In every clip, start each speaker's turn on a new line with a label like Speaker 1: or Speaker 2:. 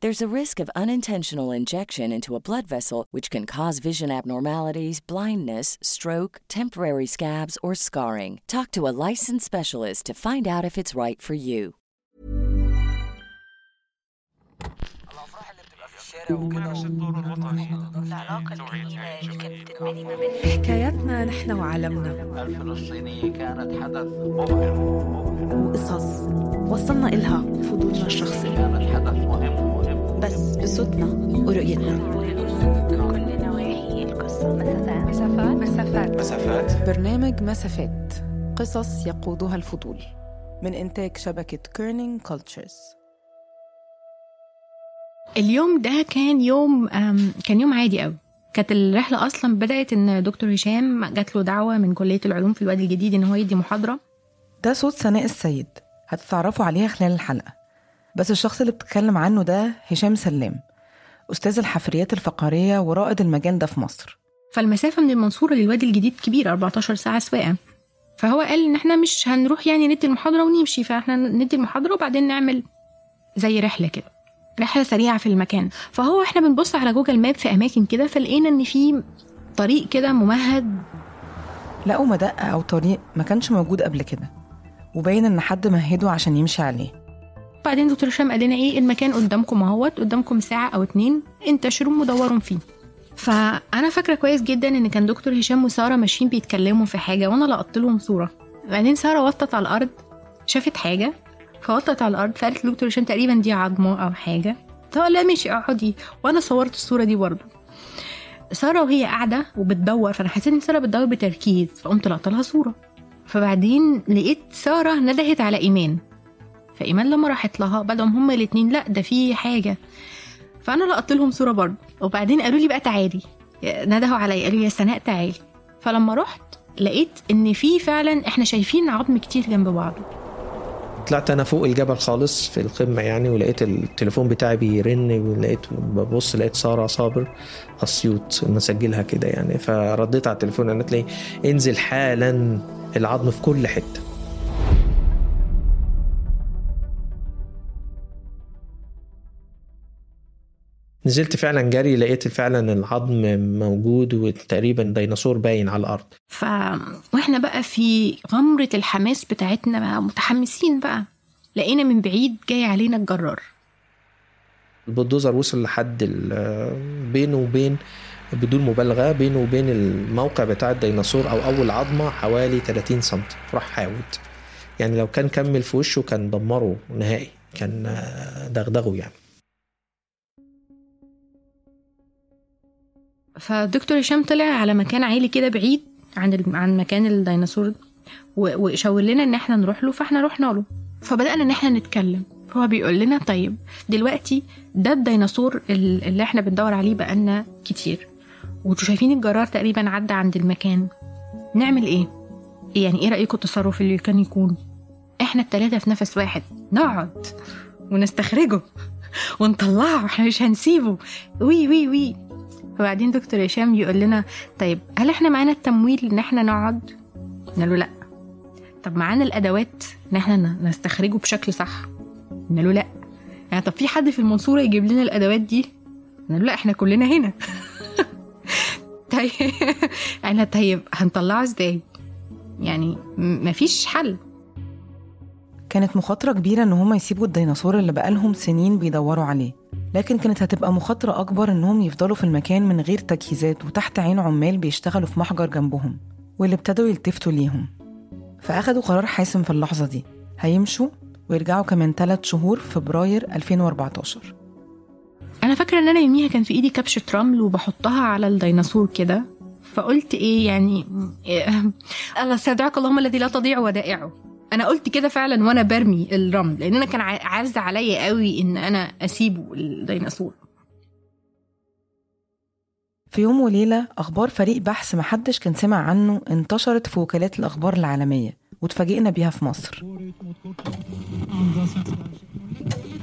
Speaker 1: There's a risk of unintentional injection into a blood vessel, which can cause vision abnormalities, blindness, stroke, temporary scabs, or scarring. Talk to a licensed specialist to find out if it's right for you.
Speaker 2: حكاياتنا نحن وعالمنا
Speaker 3: الفلسطينية كانت حدث مبهر
Speaker 2: وقصص وصلنا إلها بفضولنا الشخصي
Speaker 3: كانت حدث مهم مهم
Speaker 2: بس بصوتنا ورؤيتنا.
Speaker 4: كل نواحي القصة مسافات. مسافات.
Speaker 5: مسافات
Speaker 2: برنامج مسافات. قصص يقودها الفضول. من إنتاج شبكة كيرنينج كولتشرز
Speaker 6: اليوم ده كان يوم كان يوم عادي قوي. كانت الرحلة أصلا بدأت إن دكتور هشام جات له دعوة من كلية العلوم في الوادي الجديد إن هو يدي محاضرة.
Speaker 7: ده صوت سناء السيد. هتتعرفوا عليها خلال الحلقة. بس الشخص اللي بتتكلم عنه ده هشام سلام أستاذ الحفريات الفقرية ورائد المجال ده في مصر.
Speaker 6: فالمسافة من المنصورة للوادي الجديد كبيرة 14 ساعة سواقة. فهو قال إن إحنا مش هنروح يعني ندي المحاضرة ونمشي فإحنا ندي المحاضرة وبعدين نعمل زي رحلة كده رحلة سريعة في المكان. فهو إحنا بنبص على جوجل ماب في أماكن كده فلقينا إن في طريق كده ممهد.
Speaker 7: لقوا مدقة أو طريق ما كانش موجود قبل كده وباين إن حد مهده عشان يمشي عليه.
Speaker 6: بعدين دكتور هشام قال لنا إيه المكان قدامكم أهوت قدامكم ساعة أو اتنين انتشروا ودوروا فيه. فأنا فاكرة كويس جدا إن كان دكتور هشام وسارة ماشيين بيتكلموا في حاجة وأنا لقطت لهم صورة. بعدين سارة وطت على الأرض شافت حاجة فوطت على الأرض فقالت لدكتور هشام تقريبا دي عظمة أو حاجة. فقال لا ماشي اقعدي. وأنا صورت الصورة دي برضه. سارة وهي قاعدة وبتدور فأنا حسيت إن سارة بتدور بتركيز فقمت لقطت لها صورة. فبعدين لقيت سارة ندهت على إيمان. فإيمان لما راحت لها بدأوا هما الاتنين لأ ده في حاجة. فأنا لقطت لهم صورة برضه. وبعدين قالوا لي بقى تعالي. ندهوا عليا قالوا يا سناء تعالي. فلما رحت لقيت إن في فعلا إحنا شايفين عظم كتير جنب بعضه.
Speaker 5: طلعت أنا فوق الجبل خالص في القمة يعني ولقيت التليفون بتاعي بيرن ولقيت ببص لقيت سارة صابر أسيوط مسجلها كده يعني. فرديت على التليفون قالت لي انزل حالا العظم في كل حتة. نزلت فعلا جري لقيت فعلا العظم موجود وتقريبا ديناصور باين على الأرض.
Speaker 6: ف وإحنا بقى في غمرة الحماس بتاعتنا بقى متحمسين بقى. لقينا من بعيد جاي علينا الجرار.
Speaker 5: البلدوزر وصل لحد بينه وبين بدون مبالغة بينه وبين الموقع بتاع الديناصور أو أول عظمة حوالي 30 سم راح حاوت يعني لو كان كمل في وشه كان دمره نهائي كان آه، دغدغه يعني.
Speaker 6: فدكتور هشام طلع على مكان عالي كده بعيد عن. عن مكان الديناصور. وشاور لنا إن إحنا نروح له فإحنا رحنا له. فبدأنا إن إحنا نتكلم. فهو بيقول لنا طيب دلوقتي ده الديناصور ال- اللي إحنا بندور عليه بقالنا كتير. وانتوا شايفين الجرار تقريبا عدى عند المكان. نعمل إيه؟ يعني إيه رأيكم التصرف اللي كان يكون؟ إحنا التلاتة في نفس واحد. نقعد ونستخرجه ونطلعه إحنا مش هنسيبه. وي وي وي. وبعدين دكتور هشام يقول لنا طيب هل إحنا معانا التمويل إن إحنا نقعد؟ قلنا له لا. طب معانا الأدوات إن إحنا نستخرجه بشكل صح؟ قلنا له لا. يعني طب في حد في المنصورة يجيب لنا الأدوات دي؟ قلنا له لا إحنا كلنا هنا. طيب أنا طيب هنطلعه إزاي؟ يعني مفيش حل.
Speaker 7: كانت مخاطرة كبيرة إن هما يسيبوا الديناصور اللي بقالهم سنين بيدوروا عليه. لكن كانت هتبقى مخاطرة أكبر إنهم يفضلوا في المكان من غير تجهيزات وتحت عين عمال بيشتغلوا في محجر جنبهم واللي ابتدوا يلتفتوا ليهم. فأخدوا قرار حاسم في اللحظة دي. هيمشوا ويرجعوا كمان ثلاث شهور فبراير 2014
Speaker 6: أنا فاكرة إن أنا يوميها كان في إيدي كبشة رمل وبحطها على الديناصور كده. فقلت إيه يعني؟ إيه الله استودعك اللهم الذي لا تضيع ودائعه. أنا قلت كده فعلا وأنا برمي الرمل لأن أنا كان عز عليا قوي إن أنا أسيبه الديناصور
Speaker 7: في يوم وليلة أخبار فريق بحث محدش كان سمع عنه انتشرت في وكالات الأخبار العالمية واتفاجئنا بيها في مصر.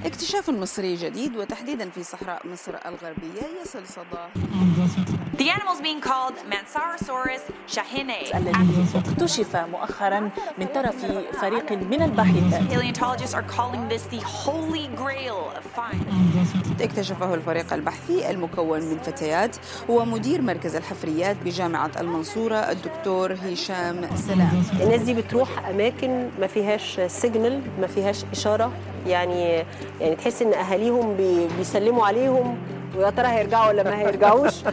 Speaker 8: اكتشاف مصري جديد وتحديدا في صحراء مصر الغربية. يصل صداه
Speaker 9: The animals being called Mansarosaurus shahine.
Speaker 10: الذي اكتشف مؤخرا من طرف فريق من الباحثين
Speaker 9: Paleontologists are calling this the holy grail of finds.
Speaker 8: اكتشفه الفريق البحثي المكون من فتيات ومدير مركز الحفريات بجامعة المنصورة الدكتور هشام سلام.
Speaker 10: الناس دي بتروح أماكن ما فيهاش سيجنال ما فيهاش إشارة. يعني يعني تحس إن أهاليهم بي بيسلموا عليهم ويا ترى هيرجعوا ولا ما هيرجعوش؟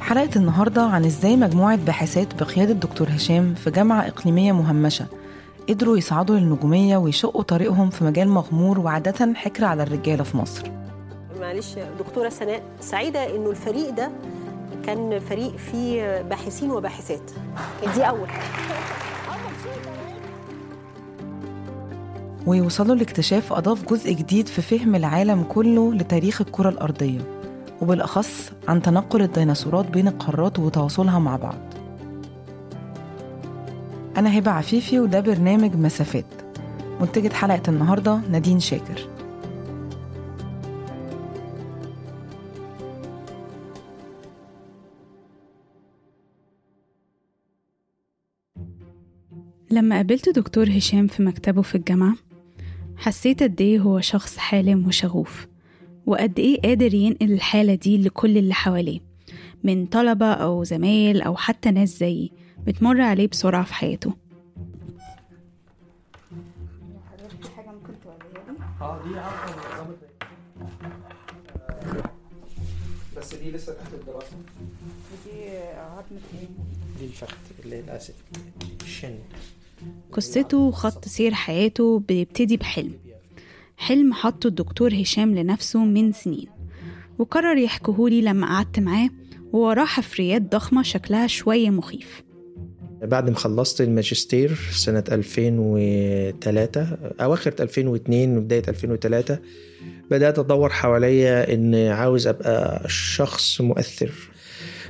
Speaker 7: حلقة النهاردة عن إزاي مجموعة باحثات بقيادة دكتور هشام في جامعة إقليمية مهمشة قدروا يصعدوا للنجومية ويشقوا طريقهم في مجال مغمور وعادة حكر على الرجالة في مصر.
Speaker 10: معلش دكتورة سناء سعيدة إنه الفريق ده كان فريق فيه باحثين وباحثات. دي أول.
Speaker 7: ويوصلوا لاكتشاف أضاف جزء جديد في فهم العالم كله لتاريخ الكرة الأرضية وبالأخص عن تنقل الديناصورات بين القارات وتواصلها مع بعض. أنا هبة عفيفي وده برنامج مسافات. منتجة حلقة النهاردة نادين شاكر.
Speaker 11: لما قابلت دكتور هشام في مكتبه في الجامعة حسيت قد إيه هو شخص حالم وشغوف وقد إيه قادر ينقل الحالة دي لكل اللي حواليه من طلبة أو زمايل أو حتى ناس زيي بتمر عليه بسرعة في حياته.
Speaker 5: بس دي لسه تحت الدراسة.
Speaker 12: دي عظمة إيه؟
Speaker 5: دي الفخذ اللي الاسد الشن
Speaker 11: قصته وخط سير حياته بيبتدي بحلم. حلم حطه الدكتور هشام لنفسه من سنين وقرر يحكيهولي لما قعدت معاه ووراه حفريات ضخمة شكلها شوية مخيف.
Speaker 5: بعد ما خلصت الماجستير سنة 2003 أواخر 2002 وبداية 2003 بدأت أدور حواليا إن عاوز أبقى شخص مؤثر.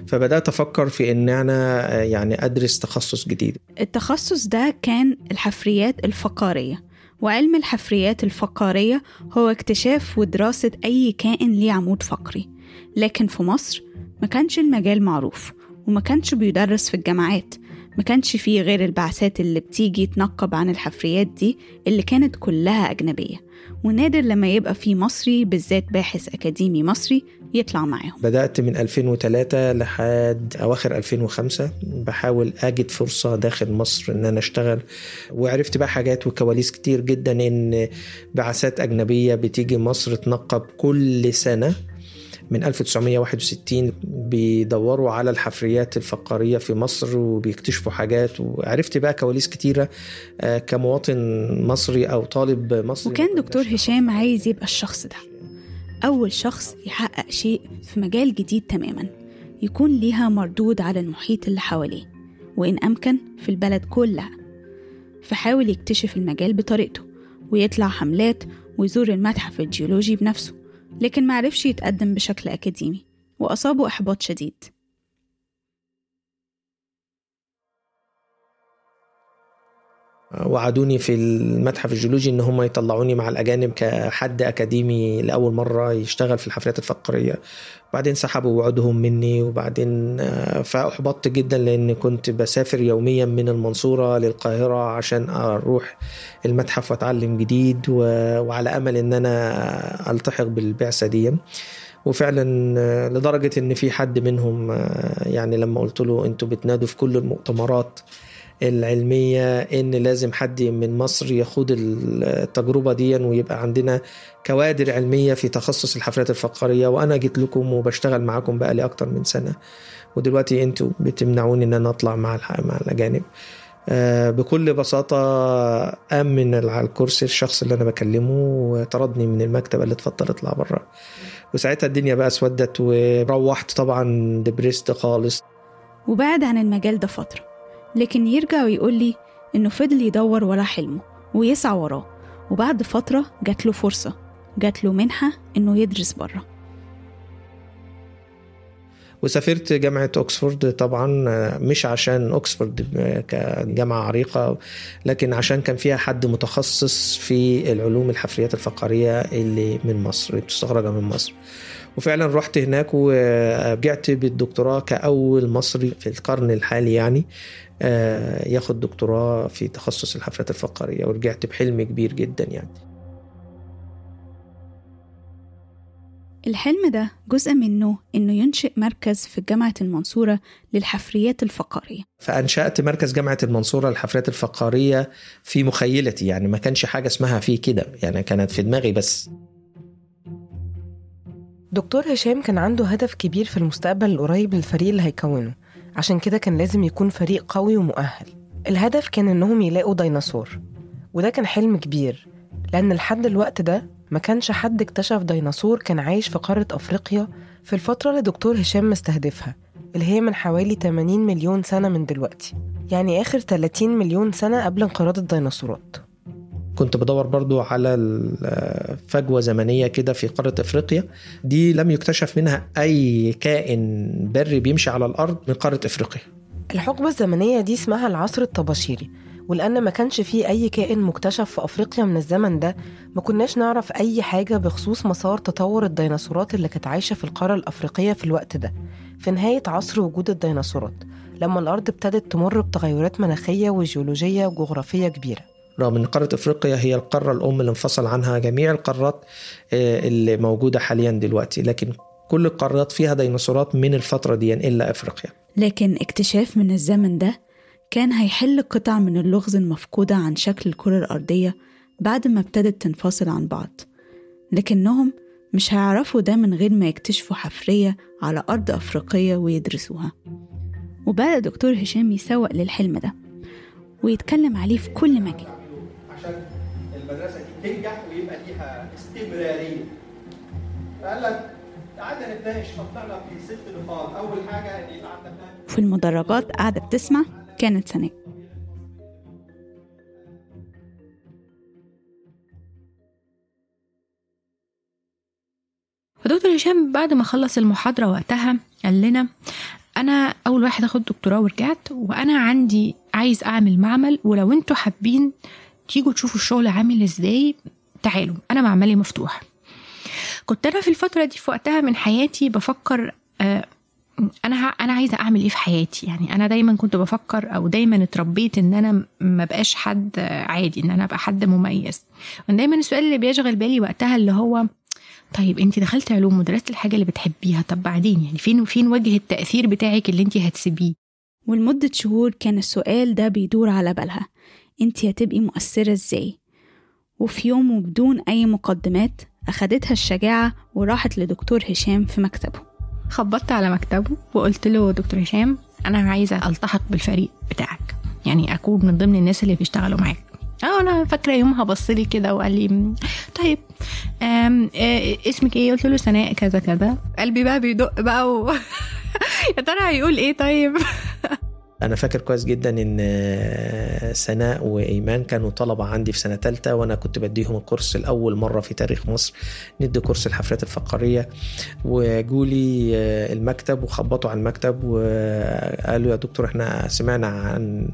Speaker 5: فبدأت أفكر في إن أنا يعني أدرس تخصص جديد.
Speaker 11: التخصص ده كان الحفريات الفقارية وعلم الحفريات الفقارية هو اكتشاف ودراسة أي كائن ليه عمود فقري. لكن في مصر ما كانش المجال معروف وما كانش بيدرس في الجامعات. ما كانش فيه غير البعثات اللي بتيجي تنقب عن الحفريات دي اللي كانت كلها أجنبية. ونادر لما يبقى فيه مصري بالذات باحث أكاديمي مصري يطلع معاهم.
Speaker 5: بدأت من 2003 لحد أواخر 2005 بحاول أجد فرصة داخل مصر إن أنا أشتغل. وعرفت بقى حاجات وكواليس كتير جدا إن بعثات أجنبية بتيجي مصر تنقب كل سنة. من 1961 بيدوروا على الحفريات الفقارية في مصر وبيكتشفوا حاجات. وعرفت بقى كواليس كتيرة آه، كمواطن مصري أو طالب مصري.
Speaker 11: وكان دكتور هشام عايز يبقى الشخص ده. أول شخص يحقق شيء في مجال جديد تماما يكون ليها مردود على المحيط اللي حواليه وإن أمكن في البلد كلها. فحاول يكتشف المجال بطريقته ويطلع حملات ويزور المتحف الجيولوجي بنفسه لكن معرفش يتقدم بشكل أكاديمي وأصابه إحباط شديد.
Speaker 5: وعدوني في المتحف الجيولوجي إن هم يطلعوني مع الأجانب كحد أكاديمي لأول مرة يشتغل في الحفريات الفقاريه بعدين سحبوا وعودهم مني وبعدين آه، فأحبطت جدا لأن كنت بسافر يوميا من المنصورة للقاهرة عشان أروح المتحف وأتعلم جديد وعلى أمل إن أنا ألتحق بالبعثة دي. وفعلا آه، لدرجة إن في حد منهم آه، يعني لما قلت له أنتوا بتنادوا في كل المؤتمرات العلمية إن لازم حد من مصر يخوض التجربة دي ويبقى عندنا كوادر علمية في تخصص الحفلات الفقرية. وأنا جيت لكم وبشتغل معاكم بقالي أكتر من سنة. ودلوقتي أنتوا بتمنعوني إن أنا أطلع مع مع الأجانب. آه، بكل بساطة قام من على الكرسي الشخص اللي أنا بكلمه وطردني من المكتب اللي اتفضل اطلع بره. وساعتها الدنيا بقى اسودت وروحت طبعا دبريست خالص.
Speaker 11: وبعد عن المجال ده فترة. لكن يرجع ويقول لي إنه فضل يدور ورا حلمه ويسعى وراه. وبعد فترة جات له فرصة جات له منحة إنه يدرس بره
Speaker 5: وسافرت جامعة أكسفورد. طبعا مش عشان أكسفورد ب- كجامعة عريقة لكن عشان كان فيها حد متخصص في العلوم الحفريات الفقرية اللي من مصر اللي من مصر. وفعلا رحت هناك ورجعت بالدكتوراه كأول مصري في القرن الحالي يعني. ياخد دكتوراه في تخصص الحفلات الفقرية ورجعت بحلم كبير جدا يعني.
Speaker 11: الحلم ده جزء منه إنه ينشئ مركز في جامعة المنصورة للحفريات الفقرية.
Speaker 5: فأنشأت مركز جامعة المنصورة للحفلات الفقارية في مخيلتي يعني ما كانش حاجة اسمها فيه كده يعني كانت في دماغي بس.
Speaker 7: دكتور هشام كان عنده هدف كبير في المستقبل القريب للفريق اللي هيكونه عشان كده كان لازم يكون فريق قوي ومؤهل. الهدف كان إنهم يلاقوا ديناصور وده كان حلم كبير لأن لحد الوقت ده ما كانش حد اكتشف ديناصور كان عايش في قارة أفريقيا في الفترة اللي دكتور هشام مستهدفها اللي هي من حوالي 80 مليون سنة من دلوقتي. يعني آخر 30 مليون سنة قبل انقراض الديناصورات.
Speaker 5: كنت بدور برضو على فجوة زمنية كده في قارة أفريقيا. دي لم يكتشف منها أي كائن بري بيمشي على الأرض من قارة أفريقيا.
Speaker 7: الحقبة الزمنية دي اسمها العصر الطباشيري ولأن ما كانش فيه أي كائن مكتشف في أفريقيا من الزمن ده ما كناش نعرف أي حاجة بخصوص مسار تطور الديناصورات اللي كانت عايشة في القارة الأفريقية في الوقت ده. في نهاية عصر وجود الديناصورات لما الأرض ابتدت تمر بتغيرات مناخية وجيولوجية وجغرافية كبيرة.
Speaker 5: رغم إن قارة إفريقيا هي القارة الأم اللي انفصل عنها جميع القارات آه، اللي موجودة حاليا دلوقتي. لكن كل القارات فيها ديناصورات من الفترة دي إلا إفريقيا.
Speaker 11: لكن اكتشاف من الزمن ده كان هيحل قطع من اللغز المفقودة عن شكل الكرة الأرضية بعد ما ابتدت تنفصل عن بعض. لكنهم مش هيعرفوا ده من غير ما يكتشفوا حفرية على أرض أفريقية ويدرسوها. وبدأ دكتور هشام يسوق للحلم ده ويتكلم عليه في كل مكان
Speaker 5: عشان المدرسة دي تنجح ويبقى ليها استمرارية. قال لك قعدنا نتناقش في ست نقاط. أول حاجة ان يبقى عندنا
Speaker 11: في المدرجات قاعدة بتسمع كانت سناء
Speaker 6: فدكتور هشام بعد ما خلص المحاضرة وقتها قال لنا أنا أول واحد أخد دكتوراه ورجعت وأنا عندي عايز أعمل معمل ولو أنتوا حابين تيجوا تشوفوا الشغل عامل إزاي تعالوا أنا معملي مفتوح. كنت أنا في الفترة دي في وقتها من حياتي بفكر آه أنا أنا عايزة أعمل إيه في حياتي؟ يعني أنا دايما كنت بفكر أو دايما اتربيت إن أنا ما بقاش حد عادي إن أنا أبقى حد مميز. دايما السؤال اللي بيشغل بالي وقتها اللي هو طيب انت دخلت علوم ودرست الحاجة اللي بتحبيها طب بعدين؟ يعني فين فين وجه التأثير بتاعك اللي انت هتسيبيه؟
Speaker 11: ولمدة شهور كان السؤال ده بيدور على بالها. انتي هتبقي مؤثرة إزاي. وفي يوم وبدون أي مقدمات أخدتها الشجاعة وراحت لدكتور هشام في مكتبه.
Speaker 6: خبطت على مكتبه وقلت له دكتور هشام أنا عايزة ألتحق بالفريق بتاعك. يعني أكون من ضمن الناس اللي بيشتغلوا معاك. أه أنا فاكرة يومها بص لي كده وقال لي "م، طيب آم آه اسمك إيه؟ قلت له سناء كذا كذا. قلبي بقى بيدق بقى و... يا ترى هيقول إيه؟ طيب.
Speaker 5: أنا فاكر كويس جدا إن سناء وإيمان كانوا طلبة عندي في سنة ثالثه وأنا كنت بديهم الكورس لأول مرة في تاريخ مصر ندي كورس الحفلات الفقرية. وجولي المكتب وخبطوا على المكتب وقالوا يا دكتور إحنا سمعنا عن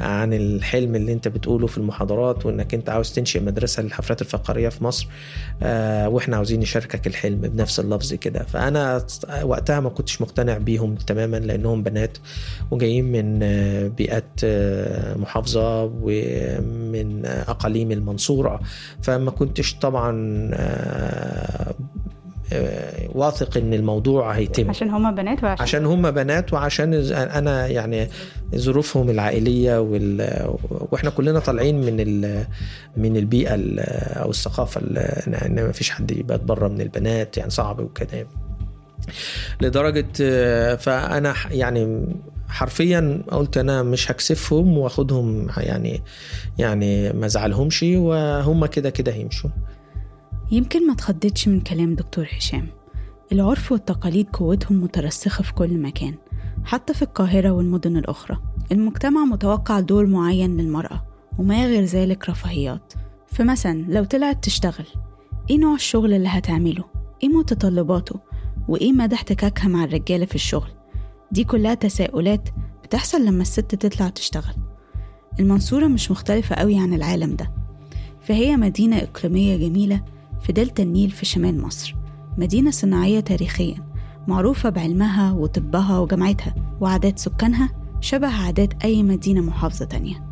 Speaker 5: عن الحلم اللي انت بتقوله في المحاضرات وانك انت عاوز تنشئ مدرسة للحفلات الفقرية في مصر آه، وإحنا عاوزين نشاركك الحلم بنفس اللفظ كده. فأنا وقتها ما كنتش مقتنع بيهم تماما لأنهم بنات وجايين من آه، بيئات آه، محافظة ومن أقاليم المنصورة. فما كنتش طبعا واثق إن الموضوع هيتم.
Speaker 12: عشان هما بنات وعشان
Speaker 5: عشان هم بنات وعشان أنا يعني ظروفهم العائلية وال... وإحنا كلنا طالعين من ال... من البيئة ال... أو الثقافة ال... ان ما فيش حد يبات بره من البنات يعني صعب وكده. لدرجة آه، فأنا يعني حرفيا قلت أنا مش هكسفهم وأخدهم يعني يعني ما أزعلهمش وهم كده كده هيمشوا.
Speaker 11: يمكن ما تخضتش من كلام دكتور هشام. العرف والتقاليد قوتهم مترسخة في كل مكان حتى في القاهرة والمدن الأخرى. المجتمع متوقع دور معين للمرأة وما غير ذلك رفاهيات. فمثلا لو طلعت تشتغل إيه نوع الشغل اللي هتعمله؟ إيه متطلباته؟ وإيه مدى احتكاكها مع الرجالة في الشغل؟ دي كلها تساؤلات بتحصل لما الست تطلع تشتغل. المنصورة مش مختلفة قوي عن العالم ده. فهي مدينة إقليمية جميلة في دلتا النيل في شمال مصر. مدينة صناعية تاريخيا معروفة بعلمها وطبها وجامعتها وعادات سكانها شبه عادات أي مدينة محافظة تانية.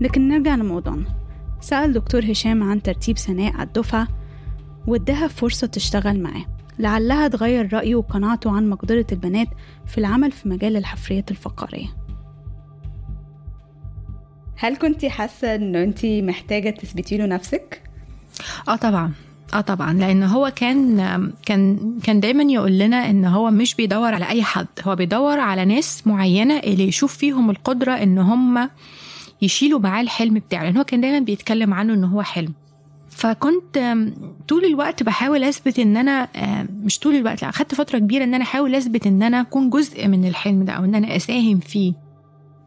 Speaker 11: لكن نرجع لموضوعنا. سأل دكتور هشام عن ترتيب سناء على الدفعة واداها فرصة تشتغل معاه. لعلها تغير رأيه وقناعته عن مقدرة البنات في العمل في مجال الحفريات الفقارية هل كنتي حاسة إنه أنتي محتاجة تثبتي له نفسك؟
Speaker 6: آه طبعا. آه طبعا. لأن هو كان كان كان دايما يقول لنا إن هو مش بيدور على أي حد. هو بيدور على ناس معينة اللي يشوف فيهم القدرة إن هم يشيلوا معاه الحلم بتاعه. لأن هو كان دايما بيتكلم عنه إن هو حلم. فكنت طول الوقت بحاول أثبت إن أنا مش طول الوقت لأ أخدت فترة كبيرة إن أنا أحاول أثبت إن أنا أكون جزء من الحلم ده أو إن أنا أساهم فيه.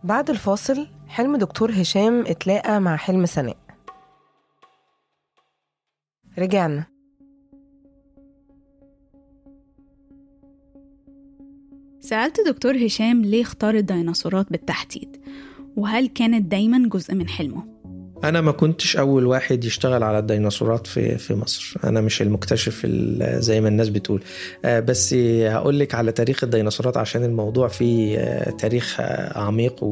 Speaker 7: بعد الفاصل حلم دكتور هشام اتلاقى مع حلم سناء. رجعنا.
Speaker 11: سألت دكتور هشام ليه اختار الديناصورات بالتحديد وهل كانت دايما جزء من حلمه؟
Speaker 5: أنا ما كنتش أول واحد يشتغل على الديناصورات في في مصر. أنا مش المكتشف ال- زي ما الناس بتقول. آه، بس هقول لك على تاريخ الديناصورات عشان الموضوع فيه آه، تاريخ آه، عميق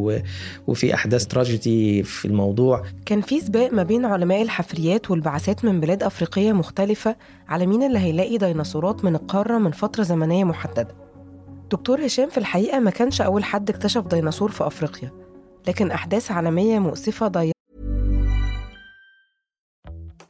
Speaker 5: وفي أحداث تراجيدي في الموضوع.
Speaker 7: كان في سباق ما بين علماء الحفريات والبعثات من بلاد أفريقية مختلفة على مين اللي هيلاقي ديناصورات من القارة من فترة زمنية محددة. دكتور هشام في الحقيقة ما كانش أول حد اكتشف ديناصور في أفريقيا لكن أحداث عالمية مؤسفة ضيعت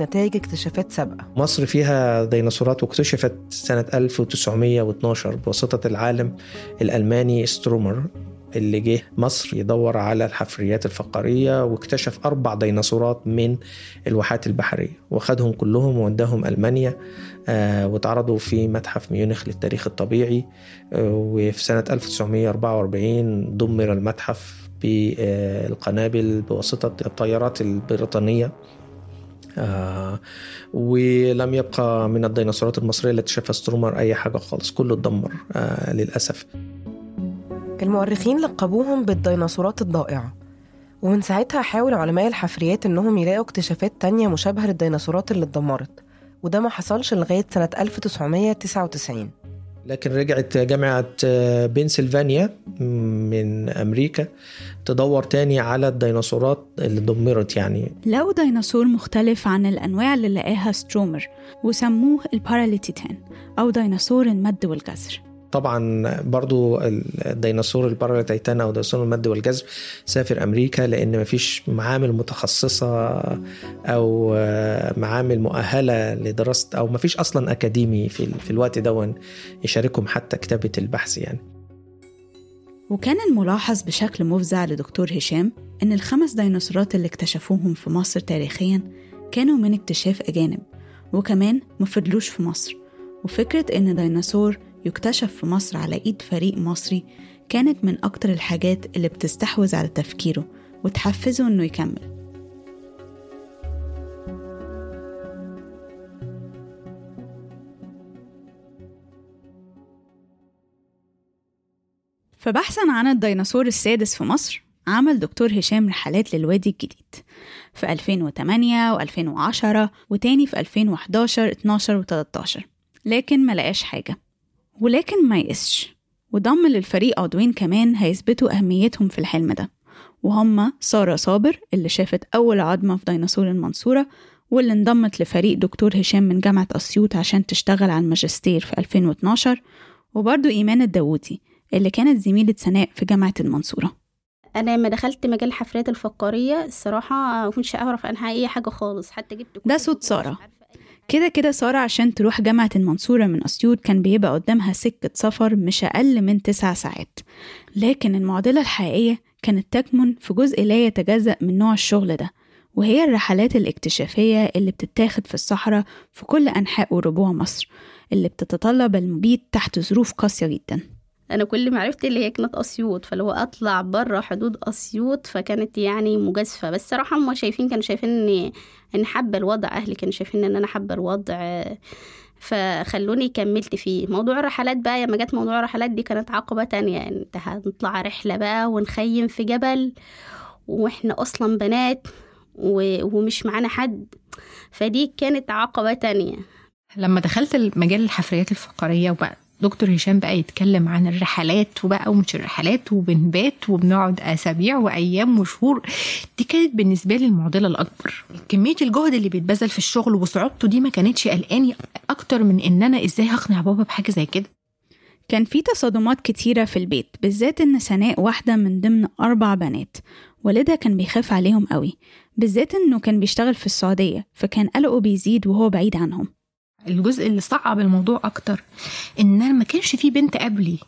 Speaker 7: نتائج اكتشافات سابقة.
Speaker 5: مصر فيها ديناصورات واكتشفت سنة 1912 بواسطة العالم الألماني سترومر اللي جه مصر يدور على الحفريات الفقارية واكتشف أربع ديناصورات من الواحات البحرية. وخدهم كلهم ووداهم ألمانيا آه، واتعرضوا في متحف ميونخ للتاريخ الطبيعي آه، وفي سنة 1944 دمر المتحف بالقنابل بواسطة الطيارات البريطانية. آه ولم يبقى من الديناصورات المصرية التي شافها سترومر أي حاجة خالص كله اتدمر آه للأسف.
Speaker 7: المؤرخين لقبوهم بالديناصورات الضائعة ومن ساعتها حاول علماء الحفريات إنهم يلاقوا اكتشافات تانية مشابهة للديناصورات اللي اتدمرت وده ما حصلش لغاية سنة 1999
Speaker 5: لكن رجعت جامعة آه، بنسلفانيا من أمريكا تدور تاني على الديناصورات اللي دمرت يعني.
Speaker 11: لقوا ديناصور مختلف عن الأنواع اللي لقاها سترومر وسموه الباراليتيتان أو ديناصور المد والجزر
Speaker 5: طبعا برضو الديناصور الباراليتيتان أو ديناصور المد والجزر سافر أمريكا لأن مفيش معامل متخصصة أو معامل مؤهلة لدراسة أو مفيش أصلا أكاديمي في, في الوقت دون يشاركهم حتى كتابة البحث يعني.
Speaker 11: وكان الملاحظ بشكل مفزع لدكتور هشام إن الخمس ديناصورات اللي اكتشفوهم في مصر تاريخيا كانوا من اكتشاف أجانب وكمان مفضلوش في مصر. وفكرة إن ديناصور يكتشف في مصر على إيد فريق مصري كانت من أكتر الحاجات اللي بتستحوذ على تفكيره وتحفزه إنه يكمل. فبحثا عن الديناصور السادس في مصر عمل دكتور هشام رحلات للوادي الجديد. في 2008 و2010 وتاني في 2011 12 و13 لكن ما لقاش حاجة. ولكن ما يقسش وضم للفريق عضوين كمان هيثبتوا أهميتهم في الحلم ده. وهما سارة صابر اللي شافت أول عظمة في ديناصور المنصورة واللي انضمت لفريق دكتور هشام من جامعة أسيوط عشان تشتغل على الماجستير في 2012 وبرضه إيمان الداوودي اللي كانت زميلة سناء في جامعة المنصورة.
Speaker 13: أنا لما دخلت مجال الحفريات الفقارية الصراحة ما كنتش أعرف عنها أي حاجة خالص حتى جبت
Speaker 11: ده صوت سارة. كده كده سارة عشان تروح جامعة المنصورة من أسيوط كان بيبقى قدامها سكة سفر مش أقل من تسع ساعات. لكن المعضلة الحقيقية كانت تكمن في جزء لا يتجزأ من نوع الشغل ده وهي الرحلات الاكتشافية اللي بتتاخد في الصحراء في كل أنحاء وربوع مصر اللي بتتطلب المبيت تحت ظروف قاسية جداً.
Speaker 13: أنا كل معرفتي اللي هي كانت أسيوط فلو أطلع بره حدود أسيوط فكانت يعني مجازفة. بس صراحة هم شايفين كانوا شايفين ان حابة الوضع أهلي كانوا شايفين إن أنا حابة الوضع. فخلوني كملت فيه. موضوع الرحلات بقى لما جت موضوع الرحلات دي كانت عقبة تانية. يعني إنت هنطلع رحلة بقى ونخيم في جبل وإحنا أصلا بنات ومش معانا حد. فدي كانت عقبة تانية.
Speaker 6: لما دخلت المجال الحفريات الفقرية وبقى دكتور هشام بقى يتكلم عن الرحلات وبقى ومش الرحلات وبنبات وبنقعد أسابيع وأيام وشهور. دي كانت بالنسبة لي المعضلة الأكبر. كمية الجهد اللي بيتبذل في الشغل وصعوبته دي ما كانتش قلقاني أكتر من ان أنا إزاي هقنع بابا بحاجة زي كده.
Speaker 11: كان في تصادمات كتيرة في البيت بالذات إن سناء واحدة من ضمن أربع بنات والدها كان بيخاف عليهم قوي بالذات إنه كان بيشتغل في السعودية فكان قلقه بيزيد وهو بعيد عنهم.
Speaker 6: الجزء اللي صعب الموضوع أكتر إن أنا ما كانش في بنت قبلي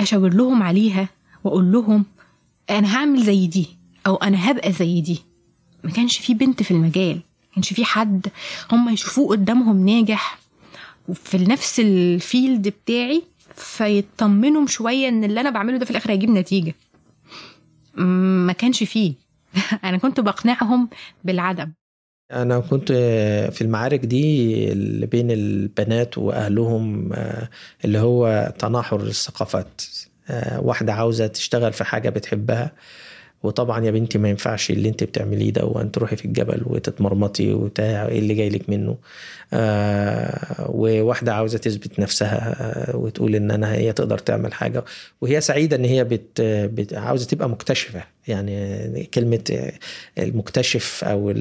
Speaker 6: أشاور لهم عليها وأقول لهم أنا هعمل زي دي أو أنا هبقى زي دي. ما كانش في بنت في المجال ما كانش في حد هم يشوفوه قدامهم ناجح في نفس الفيلد بتاعي فيطمنوا شوية إن اللي أنا بعمله ده في الآخر هيجيب نتيجة. ما كانش فيه. أنا كنت بقنعهم بالعدم.
Speaker 5: أنا كنت في المعارك دي اللي بين البنات وأهلهم اللي هو تناحر الثقافات. واحدة عاوزة تشتغل في حاجة بتحبها. وطبعا يا بنتي ما ينفعش اللي انت بتعمليه ده وان تروحي في الجبل وتتمرمطي وبتاع إيه اللي جاي لك منه؟ آه وواحدة عاوزة تثبت نفسها آه وتقول إن أنا هي تقدر تعمل حاجة. وهي سعيدة إن هي بت, بت عاوزة تبقى مكتشفة. يعني كلمة المكتشف أو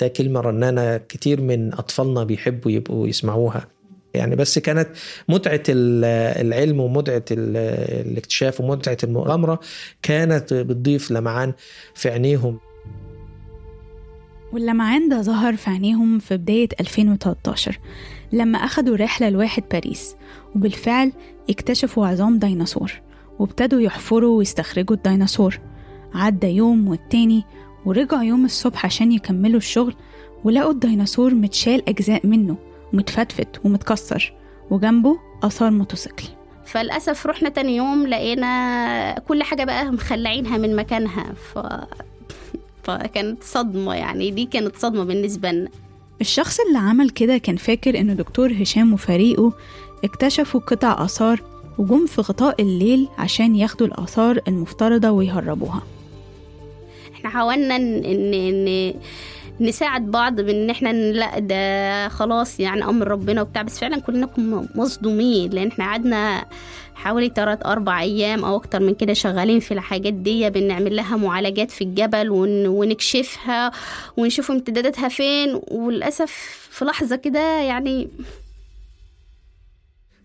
Speaker 5: ده كلمة رنانة كتير من أطفالنا بيحبوا يبقوا يسمعوها. يعني بس كانت متعة العلم ومتعة الاكتشاف ومتعة المغامرة كانت بتضيف لمعان في عينيهم.
Speaker 11: واللمعان ده ظهر في عينيهم في بداية 2013 لما أخدوا رحلة لواحد باريس وبالفعل اكتشفوا عظام ديناصور وابتدوا يحفروا ويستخرجوا الديناصور. عدى يوم والتاني ورجعوا يوم الصبح عشان يكملوا الشغل ولقوا الديناصور متشال أجزاء منه. ومتفتفت ومتكسر وجنبه آثار موتوسيكل.
Speaker 13: فللأسف رحنا تاني يوم لقينا كل حاجة بقى مخلعينها من مكانها ف... فكانت صدمة يعني دي كانت صدمة بالنسبة لنا.
Speaker 11: الشخص اللي عمل كده كان فاكر إنه دكتور هشام وفريقه اكتشفوا قطع آثار وجم في غطاء الليل عشان ياخدوا الآثار المفترضة ويهربوها.
Speaker 13: إحنا حاولنا ان, إن... نساعد بعض بإن إحنا لأ ده خلاص يعني أمر ربنا وبتاع بس فعلا كلنا مصدومين لأن إحنا قعدنا حوالي تلات أربع أيام أو أكتر من كده شغالين في الحاجات دي بنعمل لها معالجات في الجبل ون... ونكشفها ونشوف امتداداتها فين وللأسف في لحظة كده يعني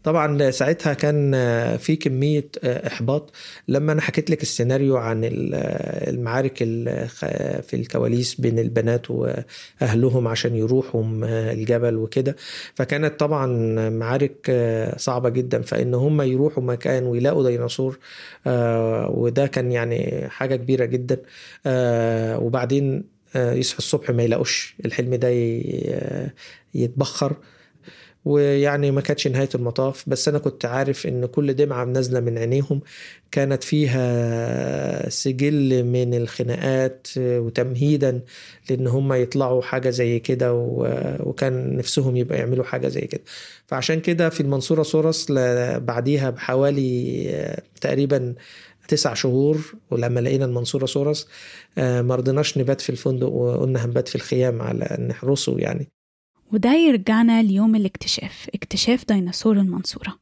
Speaker 5: طبعا ساعتها كان في كمية إحباط. لما أنا حكيت لك السيناريو عن المعارك في الكواليس بين البنات وأهلهم عشان يروحوا الجبل وكده فكانت طبعا معارك صعبة جدا. فإن هم يروحوا مكان ويلاقوا ديناصور وده كان يعني حاجة كبيرة جدا. وبعدين يصحوا الصبح ما يلاقوش. الحلم ده يتبخر. ويعني ما كانتش نهاية المطاف بس أنا كنت عارف إن كل دمعة نازلة من عينيهم كانت فيها سجل من الخناقات وتمهيدا لأن هم يطلعوا حاجة زي كده وكان نفسهم يبقى يعملوا حاجة زي كده. فعشان كده في المنصورة سورس بعديها بحوالي تقريبا تسع شهور ولما لقينا المنصورة سورس ما رضيناش نبات في الفندق وقلنا هنبات في الخيام على نحرسه يعني.
Speaker 11: وده يرجعنا ليوم الاكتشاف اكتشاف ديناصور المنصورة.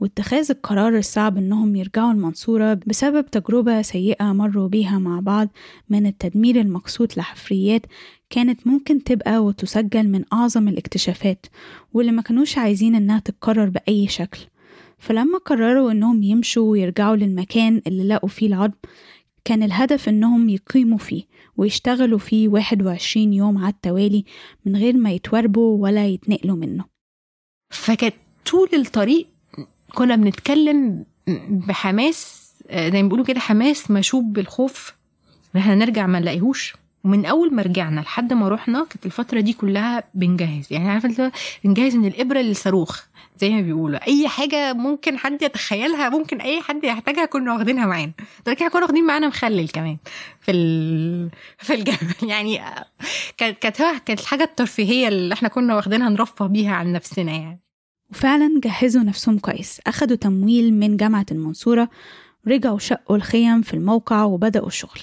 Speaker 11: واتخاذ القرار الصعب إنهم يرجعوا المنصورة بسبب تجربة سيئة مروا بيها مع بعض من التدمير المقصود لحفريات كانت ممكن تبقى وتسجل من أعظم الاكتشافات واللي ما كانوش عايزين إنها تتكرر بأي شكل. فلما قرروا إنهم يمشوا ويرجعوا للمكان اللي لقوا فيه العظم كان الهدف إنهم يقيموا فيه. ويشتغلوا فيه 21 يوم على التوالي من غير ما يتوربوا ولا يتنقلوا منه.
Speaker 6: فكانت طول الطريق كنا بنتكلم بحماس زي ما بيقولوا كده حماس مشوب بالخوف إن إحنا نرجع ما نلاقيهوش. ومن أول ما رجعنا لحد ما رحنا كانت الفترة دي كلها بنجهز. يعني عارفة بنجهز من الإبرة للصاروخ زي ما بيقولوا. أي حاجة ممكن حد يتخيلها ممكن أي حد يحتاجها كنا واخدينها معانا. ده كده كنا واخدين معانا مخلل كمان في ال... في الجبل. يعني كانت كانت الحاجة الترفيهية اللي إحنا كنا واخدينها نرفه بيها عن نفسنا يعني.
Speaker 11: وفعلا جهزوا نفسهم كويس. أخدوا تمويل من جامعة المنصورة رجعوا شقوا الخيم في الموقع وبدأوا الشغل.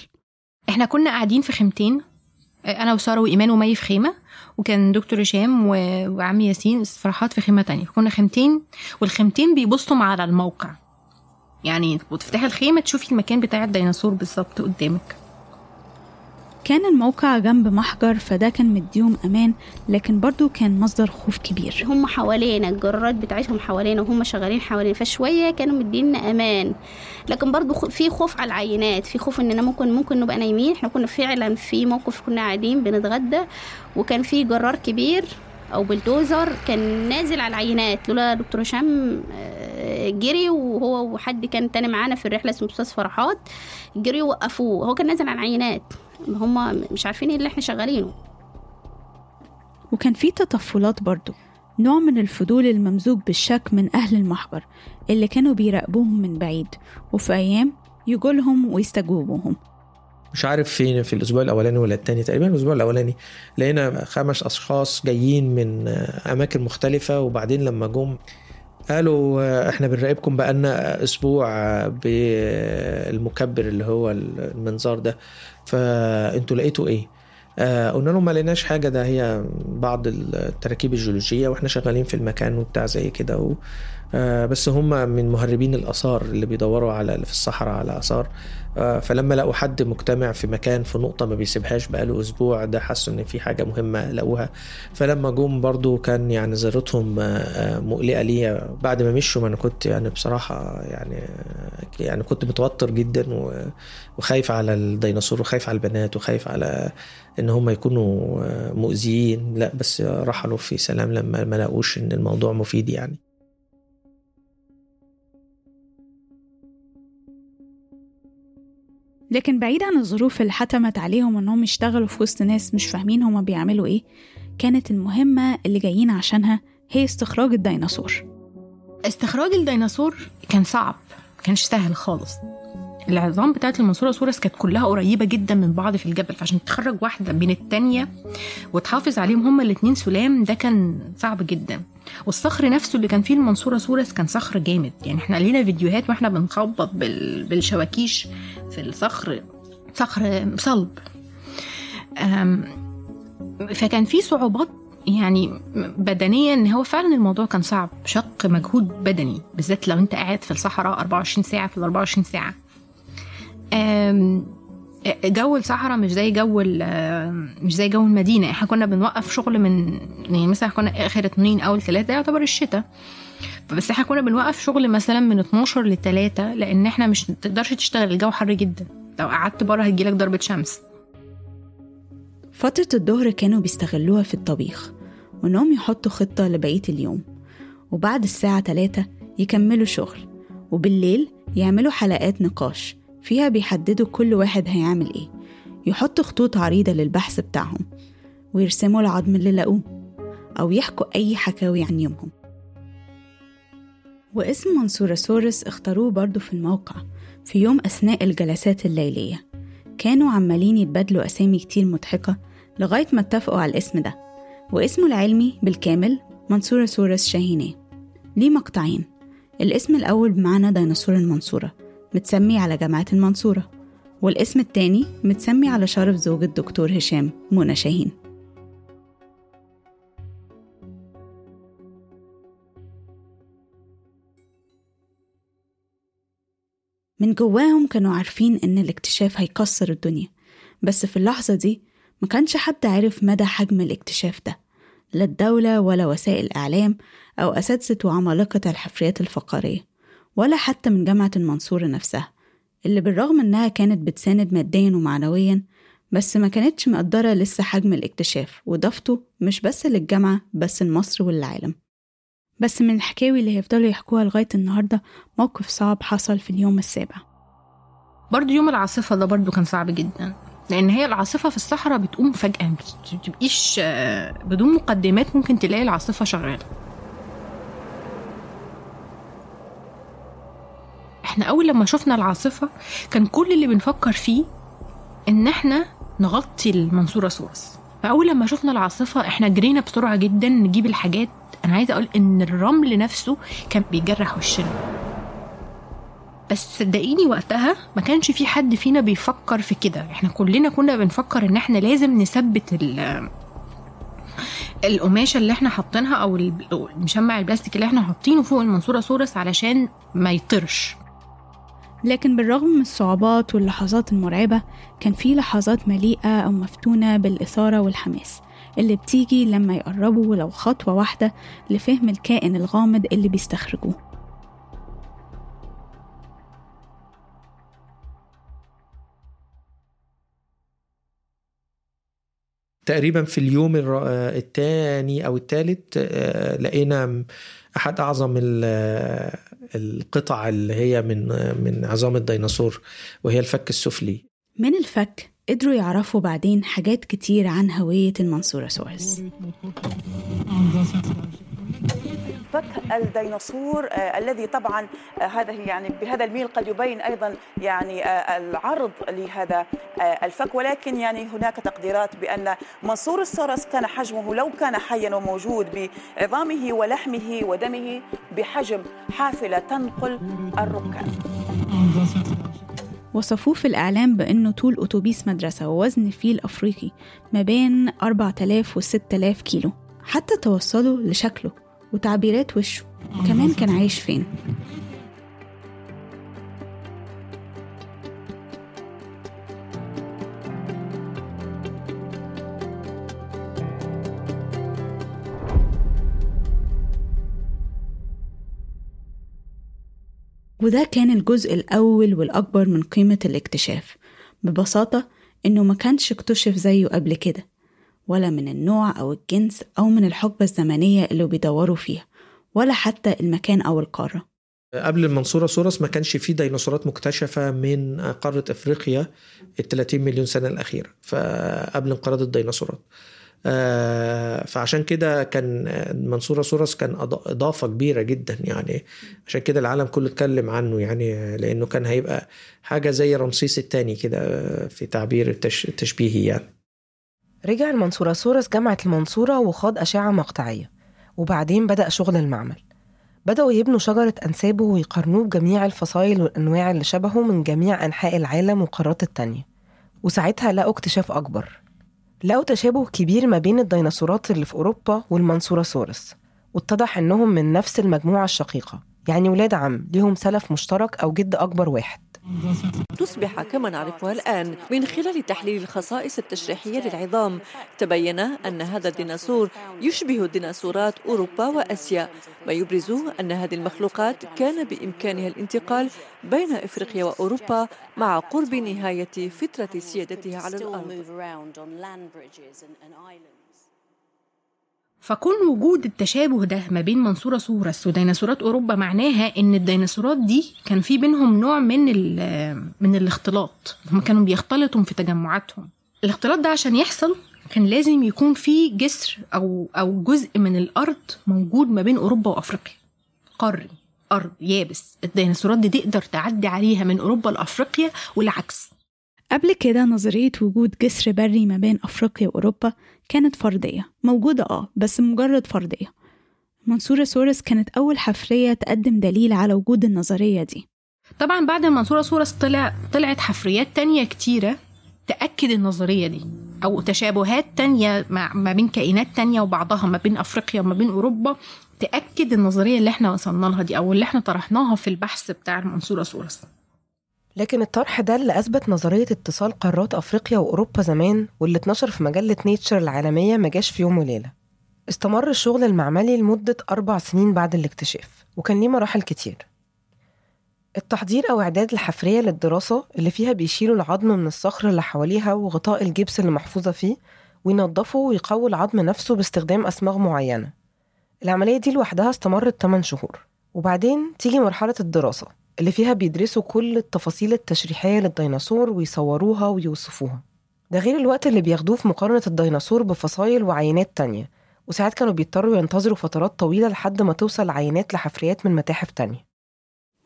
Speaker 6: إحنا كنا قاعدين في خيمتين أنا وسارة وإيمان ومي في خيمة وكان دكتور هشام وعم ياسين فرحات في خيمة تانية. كنا خيمتين والخيمتين بيبصوا على الموقع. يعني وتفتحي الخيمة تشوفي المكان بتاع الديناصور بالظبط قدامك.
Speaker 11: كان الموقع جنب محجر فده كان مديهم أمان لكن برضو كان مصدر خوف كبير.
Speaker 13: هم حوالينا الجرارات بتاعتهم حوالينا وهم شغالين حوالينا فشوية كانوا مدينا أمان. لكن برضو في خوف على العينات في خوف إننا ممكن ممكن نبقى نايمين. إحنا كنا فعلا في موقف كنا قاعدين بنتغدى وكان في جرار كبير أو بلدوزر كان نازل على العينات. لولا دكتور هشام جري وهو وحد كان تاني معانا في الرحلة اسمه أستاذ فرحات جري وقفوه هو كان نازل على العينات. هم مش عارفين إيه اللي إحنا شغالينه.
Speaker 11: وكان في تطفلات برضو نوع من الفضول الممزوج بالشك من أهل المحجر اللي كانوا بيراقبوهم من بعيد وفي أيام يجولهم ويستجوبوهم.
Speaker 5: مش عارف فين في الأسبوع الأولاني ولا التاني تقريبا الأسبوع الأولاني لقينا خمس أشخاص جايين من أماكن مختلفة وبعدين لما جم قالوا إحنا بنراقبكم بقالنا أسبوع بالمكبر اللي هو المنظار ده. فأنتوا لقيتوا إيه؟ آه قلنا لهم ما لقيناش حاجة. ده هي بعض التراكيب الجيولوجية وإحنا شغالين في المكان وبتاع زي كده آه بس هم من مهربين الآثار اللي بيدوروا على في الصحراء على آثار. آه فلما لقوا حد مجتمع في مكان في نقطة ما بيسيبهاش بقاله أسبوع ده حسوا إن في حاجة مهمة لقوها. فلما جم برضو كان يعني زيارتهم آه مقلقة ليا. بعد ما مشوا ما أنا كنت يعني بصراحة يعني يعني كنت متوتر جدا وخايف على الديناصور وخايف على البنات وخايف على إن هم يكونوا مؤذيين. لا بس رحلوا في سلام لما ما لقوش إن الموضوع مفيد يعني.
Speaker 11: لكن بعيد عن الظروف اللي حتمت عليهم إنهم يشتغلوا في وسط ناس مش فاهمين هما بيعملوا إيه كانت المهمة اللي جايين عشانها هي استخراج الديناصور.
Speaker 6: استخراج الديناصور كان صعب كانش سهل خالص. العظام بتاعت المنصورة سورس كانت كلها قريبة جدا من بعض في الجبل فعشان تخرج واحدة بين التانية وتحافظ عليهم هما الاتنين سلام ده كان صعب جدا. والصخر نفسه اللي كان فيه المنصورة سورس كان صخر جامد. يعني إحنا لينا فيديوهات وإحنا بنخبط بال... بالشواكيش في الصخر صخر صلب. فكان في صعوبات يعني بدنيا إن هو فعلا الموضوع كان صعب شق مجهود بدني بالذات لو أنت قاعد في الصحراء 24 ساعة في ال 24 ساعة. جو الصحراء مش زي جو مش زي جو المدينة. إحنا كنا بنوقف شغل من يعني مثلا كنا آخر اتنين اول ثلاثة يعتبر الشتاء. بس إحنا كنا بنوقف شغل مثلا من 12 ل 3 لأن إحنا مش تقدرش تشتغل الجو حر جدا. لو قعدت بره هتجيلك ضربة شمس.
Speaker 11: فترة الظهر كانوا بيستغلوها في الطبيخ وإنهم يحطوا خطة لبقية اليوم. وبعد الساعة 3 يكملوا شغل وبالليل يعملوا حلقات نقاش فيها بيحددوا كل واحد هيعمل إيه. يحطوا خطوط عريضة للبحث بتاعهم ويرسموا العظم اللي لقوه أو يحكوا أي حكاوي عن يومهم. واسم منصورسورس اختاروه برضو في الموقع في يوم أثناء الجلسات الليلية. كانوا عمالين يتبادلوا أسامي كتير مضحكة لغاية ما اتفقوا على الاسم ده واسمه العلمي بالكامل منصورسورس شاهيناه. ليه مقطعين؟ الاسم الأول بمعنى ديناصور المنصورة متسمي على جامعة المنصورة والاسم التاني متسمي على شرف زوج الدكتور هشام منى شاهين. من جواهم كانوا عارفين إن الاكتشاف هيكسر الدنيا. بس في اللحظة دي ما كانش حد عارف مدى حجم الاكتشاف ده لا الدولة ولا وسائل إعلام أو أساتذة وعمالقة الحفريات الفقارية ولا حتى من جامعة المنصورة نفسها اللي بالرغم إنها كانت بتساند ماديا ومعنويا بس ما كانتش مقدرة لسه حجم الاكتشاف وضافته مش بس للجامعة بس لمصر والعالم. بس من الحكاوي اللي هيفضلوا يحكوها لغاية النهاردة موقف صعب حصل في اليوم السابع.
Speaker 6: برضو يوم العاصفة ده برضو كان صعب جدا لأن هي العاصفة في الصحراء بتقوم فجأة بتبقيش آه، بدون مقدمات ممكن تلاقي العاصفة شغالة. إحنا أول لما شفنا العاصفة كان كل اللي بنفكر فيه إن إحنا نغطي المنصورة سورس فأول لما شفنا العاصفة إحنا جرينا بسرعة جدا نجيب الحاجات أنا عايزة أقول إن الرمل نفسه كان بيجرح وشنا. بس صدقيني وقتها ما كانش في حد فينا بيفكر في كده. إحنا كلنا كنا بنفكر إن إحنا لازم نثبت ال القماشة اللي إحنا حاطينها أو المشمع البلاستيك اللي إحنا حاطينه فوق المنصورة سورس علشان ما يطرش.
Speaker 11: لكن بالرغم من الصعوبات واللحظات المرعبة كان في لحظات مليئة أو مفتونة بالإثارة والحماس. اللي بتيجي لما يقربوا ولو خطوة واحدة لفهم الكائن الغامض اللي بيستخرجوه.
Speaker 5: تقريبا في اليوم الثاني أو الثالث لقينا أحد أعظم ال- القطع اللي هي من من عظام الديناصور وهي الفك السفلي.
Speaker 11: من الفك؟ قدروا يعرفوا بعدين حاجات كتير عن هوية المنصورسورس
Speaker 12: فك الديناصور آه، الذي طبعا آه، هذا يعني بهذا الميل قد يبين أيضا يعني آه، العرض لهذا آه، الفك. ولكن يعني هناك تقديرات بأن منصور السورس كان حجمه لو كان حيا وموجود بعظامه ولحمه ودمه بحجم حافلة تنقل الركاب
Speaker 11: وصفوه في الإعلام بأنه طول أتوبيس مدرسة ووزن الفيل الأفريقي ما بين 4000 و 6000 كيلو حتى توصلوا لشكله وتعبيرات وشه. كمان كان عايش فين؟ وده كان الجزء الأول والأكبر من قيمة الاكتشاف ببساطة إنه ما كانش اكتشف زيه قبل كده ولا من النوع أو الجنس أو من الحقبة الزمنية اللي بيدوروا فيها ولا حتى المكان أو القارة.
Speaker 5: قبل المنصورة سورس ما كانش فيه ديناصورات مكتشفة من قارة أفريقيا ال 30 مليون سنة الأخيرة فقبل انقراض الديناصورات. فعشان كده كان المنصورة سورس كان إضافة كبيرة جدا يعني. عشان كده العالم كله اتكلم عنه يعني لأنه كان هيبقى حاجة زي رمسيس الثاني كده في تعبير التش- التشبيهي يعني.
Speaker 7: رجع المنصوراسورس جامعة المنصورة وخاض أشعة مقطعية وبعدين بدأ شغل المعمل. بدأوا يبنوا شجرة أنسابه ويقارنوه بجميع الفصائل والأنواع اللي شبهه من جميع أنحاء العالم والقارات التانية وساعتها لقوا اكتشاف أكبر. لقوا تشابه كبير ما بين الديناصورات اللي في أوروبا والمنصوراسورس واتضح إنهم من نفس المجموعة الشقيقة. يعني ولاد عم ليهم سلف مشترك أو جد أكبر واحد.
Speaker 14: تصبح كما نعرفها الآن من خلال تحليل الخصائص التشريحية للعظام. تبين أن هذا الديناصور يشبه ديناصورات أوروبا وآسيا ما يبرز أن هذه المخلوقات كان بإمكانها الانتقال بين إفريقيا وأوروبا مع قرب نهاية فترة سيادتها على الأرض.
Speaker 6: فكون وجود التشابه ده ما بين منصورة سورس وديناصورات أوروبا معناها إن الديناصورات دي كان في بينهم نوع من من الاختلاط. هم كانوا بيختلطوا في تجمعاتهم. الاختلاط ده عشان يحصل كان لازم يكون في جسر أو أو جزء من الأرض موجود ما بين أوروبا وأفريقيا. قاري أرض يابس. الديناصورات دي تقدر تعدي عليها من أوروبا لأفريقيا والعكس.
Speaker 11: قبل كده نظرية وجود جسر بري ما بين أفريقيا وأوروبا كانت فردية موجودة آه بس مجرد فردية. منصورة سورس كانت أول حفرية تقدم دليل على وجود النظرية دي.
Speaker 6: طبعا بعد منصورة سورس طلع طلعت حفريات تانية كتيرة تأكد النظرية دي أو تشابهات تانية مع ما بين كائنات تانية وبعضها ما بين أفريقيا وما بين أوروبا تأكد النظرية اللي إحنا وصلنا لها دي أو اللي إحنا طرحناها في البحث بتاع المنصورة سورس.
Speaker 7: لكن الطرح ده اللي أثبت نظرية اتصال قارات أفريقيا وأوروبا زمان واللي اتنشر في مجلة Nature العالمية ما جاش في يوم وليلة. استمر الشغل المعملي لمدة أربع سنين بعد الاكتشاف وكان ليه مراحل كتير. التحضير أو إعداد الحفرية للدراسة اللي فيها بيشيلوا العظم من الصخر اللي حواليها وغطاء الجبس اللي محفوظة فيه وينضفوا ويقووا العظم نفسه باستخدام أصماغ معينة. العملية دي لوحدها استمرت 8 شهور. وبعدين تيجي مرحلة الدراسة. اللي فيها بيدرسوا كل التفاصيل التشريحية للديناصور ويصوروها ويوصفوها. ده غير الوقت اللي بياخدوه في مقارنة الديناصور بفصائل وعينات تانية وساعات كانوا بيضطروا ينتظروا فترات طويلة لحد ما توصل عينات لحفريات من متاحف تانية.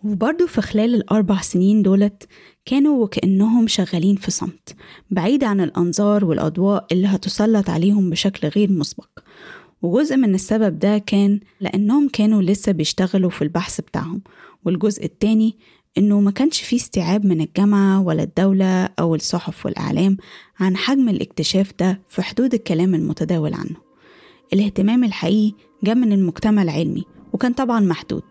Speaker 11: وبرضه في خلال الأربع سنين دولت كانوا وكأنهم شغالين في صمت بعيد عن الأنظار والأضواء اللي هتسلط عليهم بشكل غير مسبق. وجزء من السبب ده كان لأنهم كانوا لسه بيشتغلوا في البحث بتاعهم والجزء التاني إنه ما كانش فيه استيعاب من الجامعة ولا الدولة أو الصحف والإعلام عن حجم الاكتشاف ده في حدود الكلام المتداول عنه. الاهتمام الحقيقي جاء من المجتمع العلمي وكان طبعا محدود.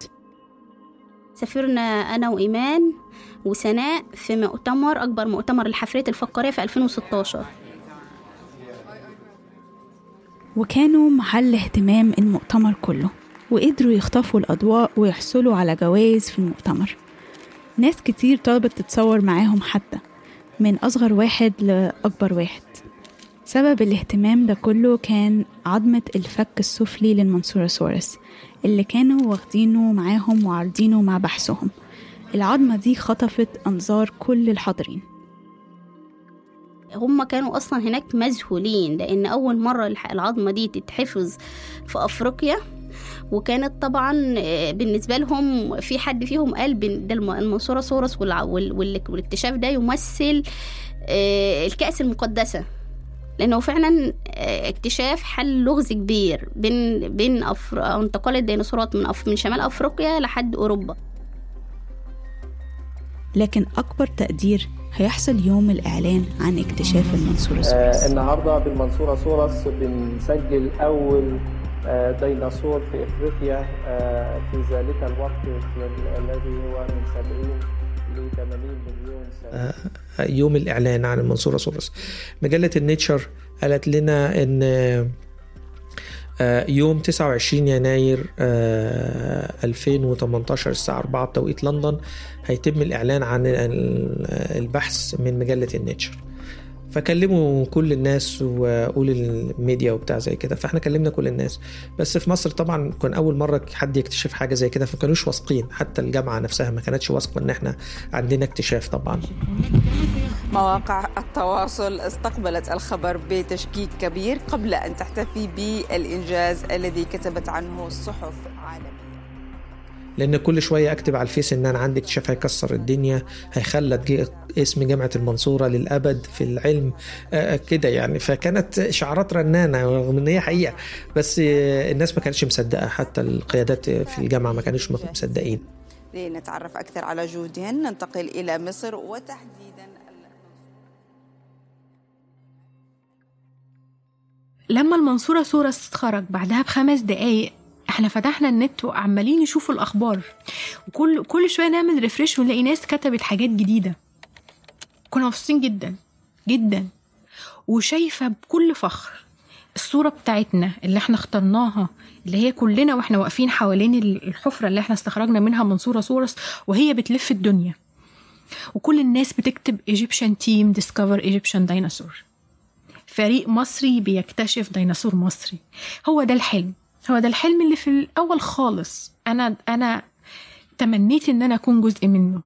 Speaker 13: سافرنا أنا وإيمان وسناء في مؤتمر أكبر مؤتمر الحفرية الفقارية في 2016
Speaker 11: وكانوا محل اهتمام المؤتمر كله. وقدروا يخطفوا الأضواء ويحصلوا على جوائز في المؤتمر. ناس كتير طلبت تتصور معاهم حتى من أصغر واحد لأكبر واحد. سبب الاهتمام ده كله كان عظمة الفك السفلي للمنصوراسورس اللي كانوا واخدينه معاهم وعارضينه مع بحثهم. العظمة دي خطفت أنظار كل الحاضرين.
Speaker 13: هم كانوا أصلا هناك مذهولين لأن أول مرة العظمة دي تتحفظ في أفريقيا وكانت طبعا بالنسبة لهم في حد فيهم قال ده المنصورة سورس والاكتشاف ده يمثل الكأس المقدسة. لأنه فعلا اكتشاف حل لغز كبير بين بين أفر... انتقال الديناصورات من أف... من شمال أفريقيا لحد أوروبا.
Speaker 11: لكن أكبر تقدير هيحصل يوم الإعلان عن اكتشاف المنصورة سورس.
Speaker 5: آه النهاردة بالمنصورة سورس بنسجل أول آه ديناصور في إفريقيا آه في ذلك الوقت الذي هو من 70 ل 80 مليون سنة. يوم الإعلان عن المنصورة سورس. مجلة ال Nature قالت لنا إن يوم 29 يناير 2018 الساعة 4 بتوقيت لندن هيتم الإعلان عن البحث من مجلة النيتشر. فكلموا كل الناس وقول الميديا وبتاع زي كده. فاحنا كلمنا كل الناس. بس في مصر طبعا كان أول مرة حد يكتشف حاجة زي كده فما كانوش واثقين. حتى الجامعة نفسها ما كانتش واثقة إن إحنا عندنا اكتشاف طبعا.
Speaker 8: مواقع التواصل استقبلت الخبر بتشكيك كبير قبل أن تحتفي بالإنجاز الذي كتبت عنه الصحف عالميا
Speaker 5: لأن كل شوية أكتب على الفيس إن أنا عندي اكتشاف هيكسر الدنيا هيخلد اسم جامعة المنصورة للأبد في العلم آه كده يعني. فكانت إشعارات رنانة رغم إن هي حقيقة بس آه الناس ما كانتش مصدقة حتى القيادات في الجامعة ما كانوش مصدقين.
Speaker 8: لنتعرف أكثر على جهودهن ننتقل إلى مصر وتحديدا
Speaker 6: لما المنصوراسوروس اتخرج بعدها بخمس دقايق إحنا فتحنا النت وعمالين نشوف الأخبار. وكل كل شوية نعمل refresh ونلاقي ناس كتبت حاجات جديدة. كنا مبسوطين جدا جدا. وشايفة بكل فخر الصورة بتاعتنا اللي إحنا اخترناها اللي هي كلنا وإحنا واقفين حوالين الحفرة اللي إحنا استخرجنا منها منصوراسوروس وهي بتلف الدنيا. وكل الناس بتكتب Egyptian team discover Egyptian dinosaur فريق مصري بيكتشف ديناصور مصري. هو ده الحلم. هو ده الحلم اللي في الأول خالص. أنا أنا تمنيت إن أنا أكون جزء منه.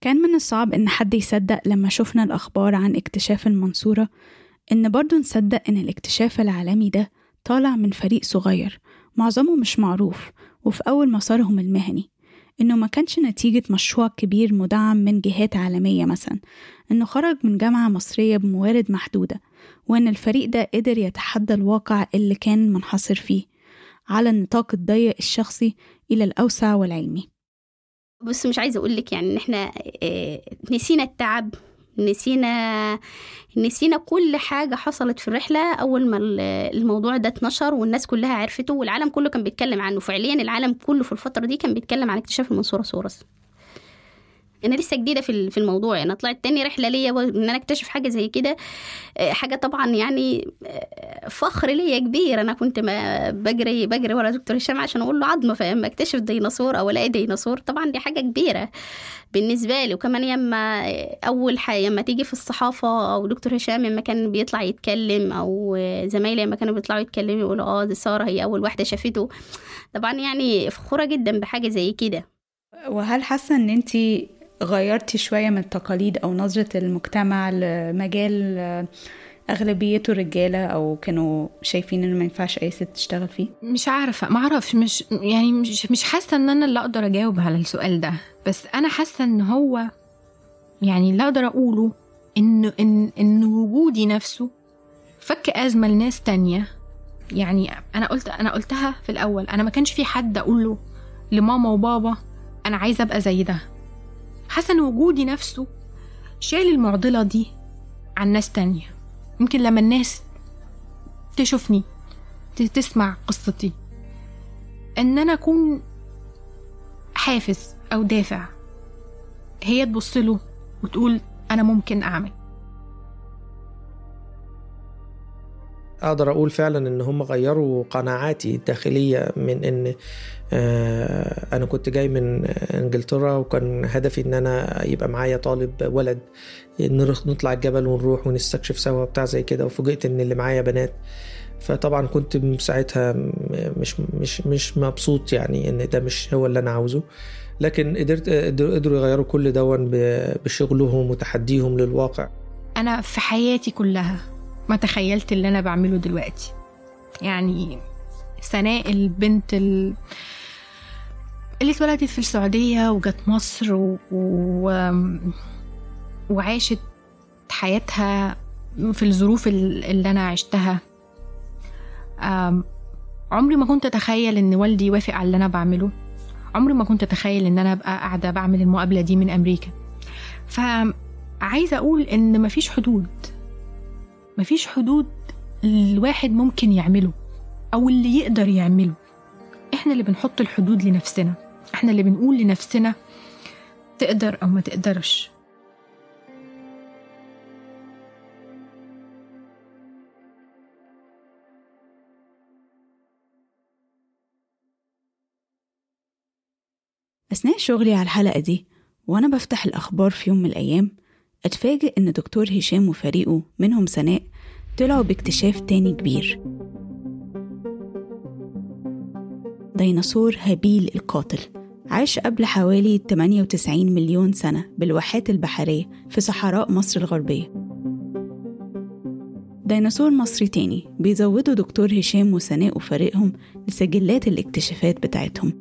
Speaker 11: كان من الصعب إن حد يصدق لما شفنا الأخبار عن اكتشاف المنصورة إن برضو نصدق إن الاكتشاف العالمي ده طالع من فريق صغير معظمه مش معروف وفي أول مسارهم المهني. إنه ما كانش نتيجة مشروع كبير مدعم من جهات عالمية مثلا إنه خرج من جامعة مصرية بموارد محدودة وإن الفريق ده قدر يتحدى الواقع اللي كان منحصر فيه. على النطاق الضيق الشخصي إلى الأوسع والعلمي.
Speaker 13: بص مش عايزة أقول لك يعني إن إحنا آه، نسينا التعب نسينا نسينا كل حاجة حصلت في الرحلة أول ما ال- الموضوع ده اتنشر والناس كلها عرفته والعالم كله كان بيتكلم عنه. فعليا العالم كله في الفترة دي كان بيتكلم عن اكتشاف المنصوراسوروس. أنا لسه جديدة في في الموضوع. يعني طلعت تاني رحلة ليا إن أنا أكتشف حاجة زي كده آه، حاجة طبعا يعني آه، فخر ليا كبير. أنا كنت ما بجري بجري ورا دكتور هشام عشان أقول له عظمة فلما أكتشف ديناصور أو ألاقي ديناصور. طبعا دي حاجة كبيرة بالنسبة لي. وكمان يما أول حاجة لما تيجي في الصحافة أو دكتور هشام لما كان بيطلع يتكلم أو زمايلي لما كانوا بيطلعوا يتكلموا يقولوا آه دي سارة هي أول واحدة شافته. طبعا يعني فخورة جدا بحاجة زي كده.
Speaker 11: وهل حاسة إن أنتي غيرتي شوية من التقاليد أو نظرة المجتمع لمجال أغلبيته رجالة أو كانوا شايفين إنه ما ينفعش أي ست تشتغل فيه؟
Speaker 6: مش عارفة ما أعرفش مش يعني مش مش حاسة إن أنا اللي أقدر أجاوب على السؤال ده بس أنا حاسة إن هو يعني اللي أقدر أقوله إن إن إن وجودي نفسه فك أزمة لناس تانية يعني أنا قلت أنا قلتها في الأول أنا ما كانش في حد أقول له لماما وبابا أنا عايزة أبقى زي ده حاسة ان وجودي نفسه شال المعضلة دي عن ناس تانية. يمكن لما الناس تشوفني تسمع قصتي. إن أنا أكون حافز أو دافع هي تبص له وتقول أنا ممكن أعمل.
Speaker 5: أقدر أقول فعلا إن هم غيروا قناعاتي الداخلية من إن آه، أنا كنت جاي من إنجلترا وكان هدفي إن أنا يبقى معايا طالب ولد نطلع الجبل ونروح ونستكشف سوا بتاع زي كده وفوجئت إن اللي معايا بنات. فطبعا كنت ساعتها مش مش مش مبسوط يعني إن ده مش هو اللي أنا عاوزه. لكن قدرت قدروا يغيروا كل دون بشغلهم وتحديهم للواقع.
Speaker 6: أنا في حياتي كلها ما تخيلت اللي أنا بعمله دلوقتي. يعني سناء البنت ال... اللي اتولدت في السعودية وجت مصر و... و... وعاشت حياتها في الظروف ال- اللي أنا عشتها. عمري ما كنت أتخيل إن والدي يوافق على اللي أنا بعمله. عمري ما كنت أتخيل إن أنا أبقى قاعدة بعمل المقابلة دي من أمريكا. فعايزة أقول إن مفيش حدود. مفيش حدود الواحد ممكن يعمله أو اللي يقدر يعمله. إحنا اللي بنحط الحدود لنفسنا. إحنا اللي بنقول لنفسنا تقدر أو ما تقدرش.
Speaker 11: أثناء شغلي على الحلقة دي وأنا بفتح الأخبار في يوم من الأيام أتفاجئ إن دكتور هشام وفريقه منهم سناء طلعوا باكتشاف تاني كبير. ديناصور هابيل القاتل عاش قبل حوالي 98 مليون سنة بالواحات البحرية في صحراء مصر الغربية. ديناصور مصري تاني بيزودوا دكتور هشام وسناء وفريقهم لسجلات الاكتشافات بتاعتهم.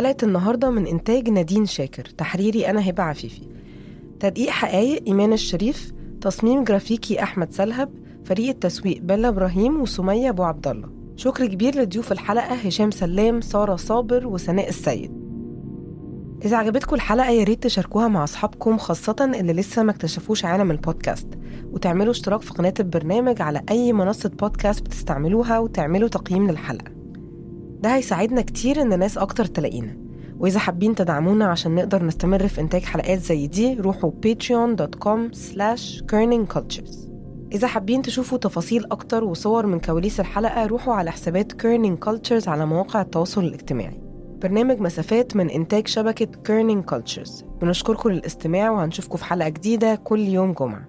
Speaker 2: حلقة النهاردة من إنتاج نادين شاكر تحريري أنا هبة عفيفي. تدقيق حقايق إيمان الشريف تصميم جرافيكي أحمد سلهب فريق التسويق بيلا إبراهيم وسمية أبو عبد الله.
Speaker 7: شكر كبير لضيوف الحلقة هشام سلام سارة صابر وسناء السيد. إذا عجبتكم الحلقة يا ريت تشاركوها مع أصحابكم خاصة اللي لسه ما اكتشفوش عالم البودكاست. وتعملوا اشتراك في قناة البرنامج على أي منصة بودكاست بتستعملوها وتعملوا تقييم للحلقة. ده هيساعدنا كتير إن ناس أكتر تلاقينا. وإذا حابين تدعمونا عشان نقدر نستمر في إنتاج حلقات زي دي روحوا patreon.com slash kerningcultures إذا حابين تشوفوا تفاصيل أكتر وصور من كواليس الحلقة روحوا على حسابات Kerning Cultures على مواقع التواصل الاجتماعي. برنامج مسافات من إنتاج شبكة Kerning Cultures بنشكركم للاستماع وهنشوفكم في حلقة جديدة كل يوم جمعة.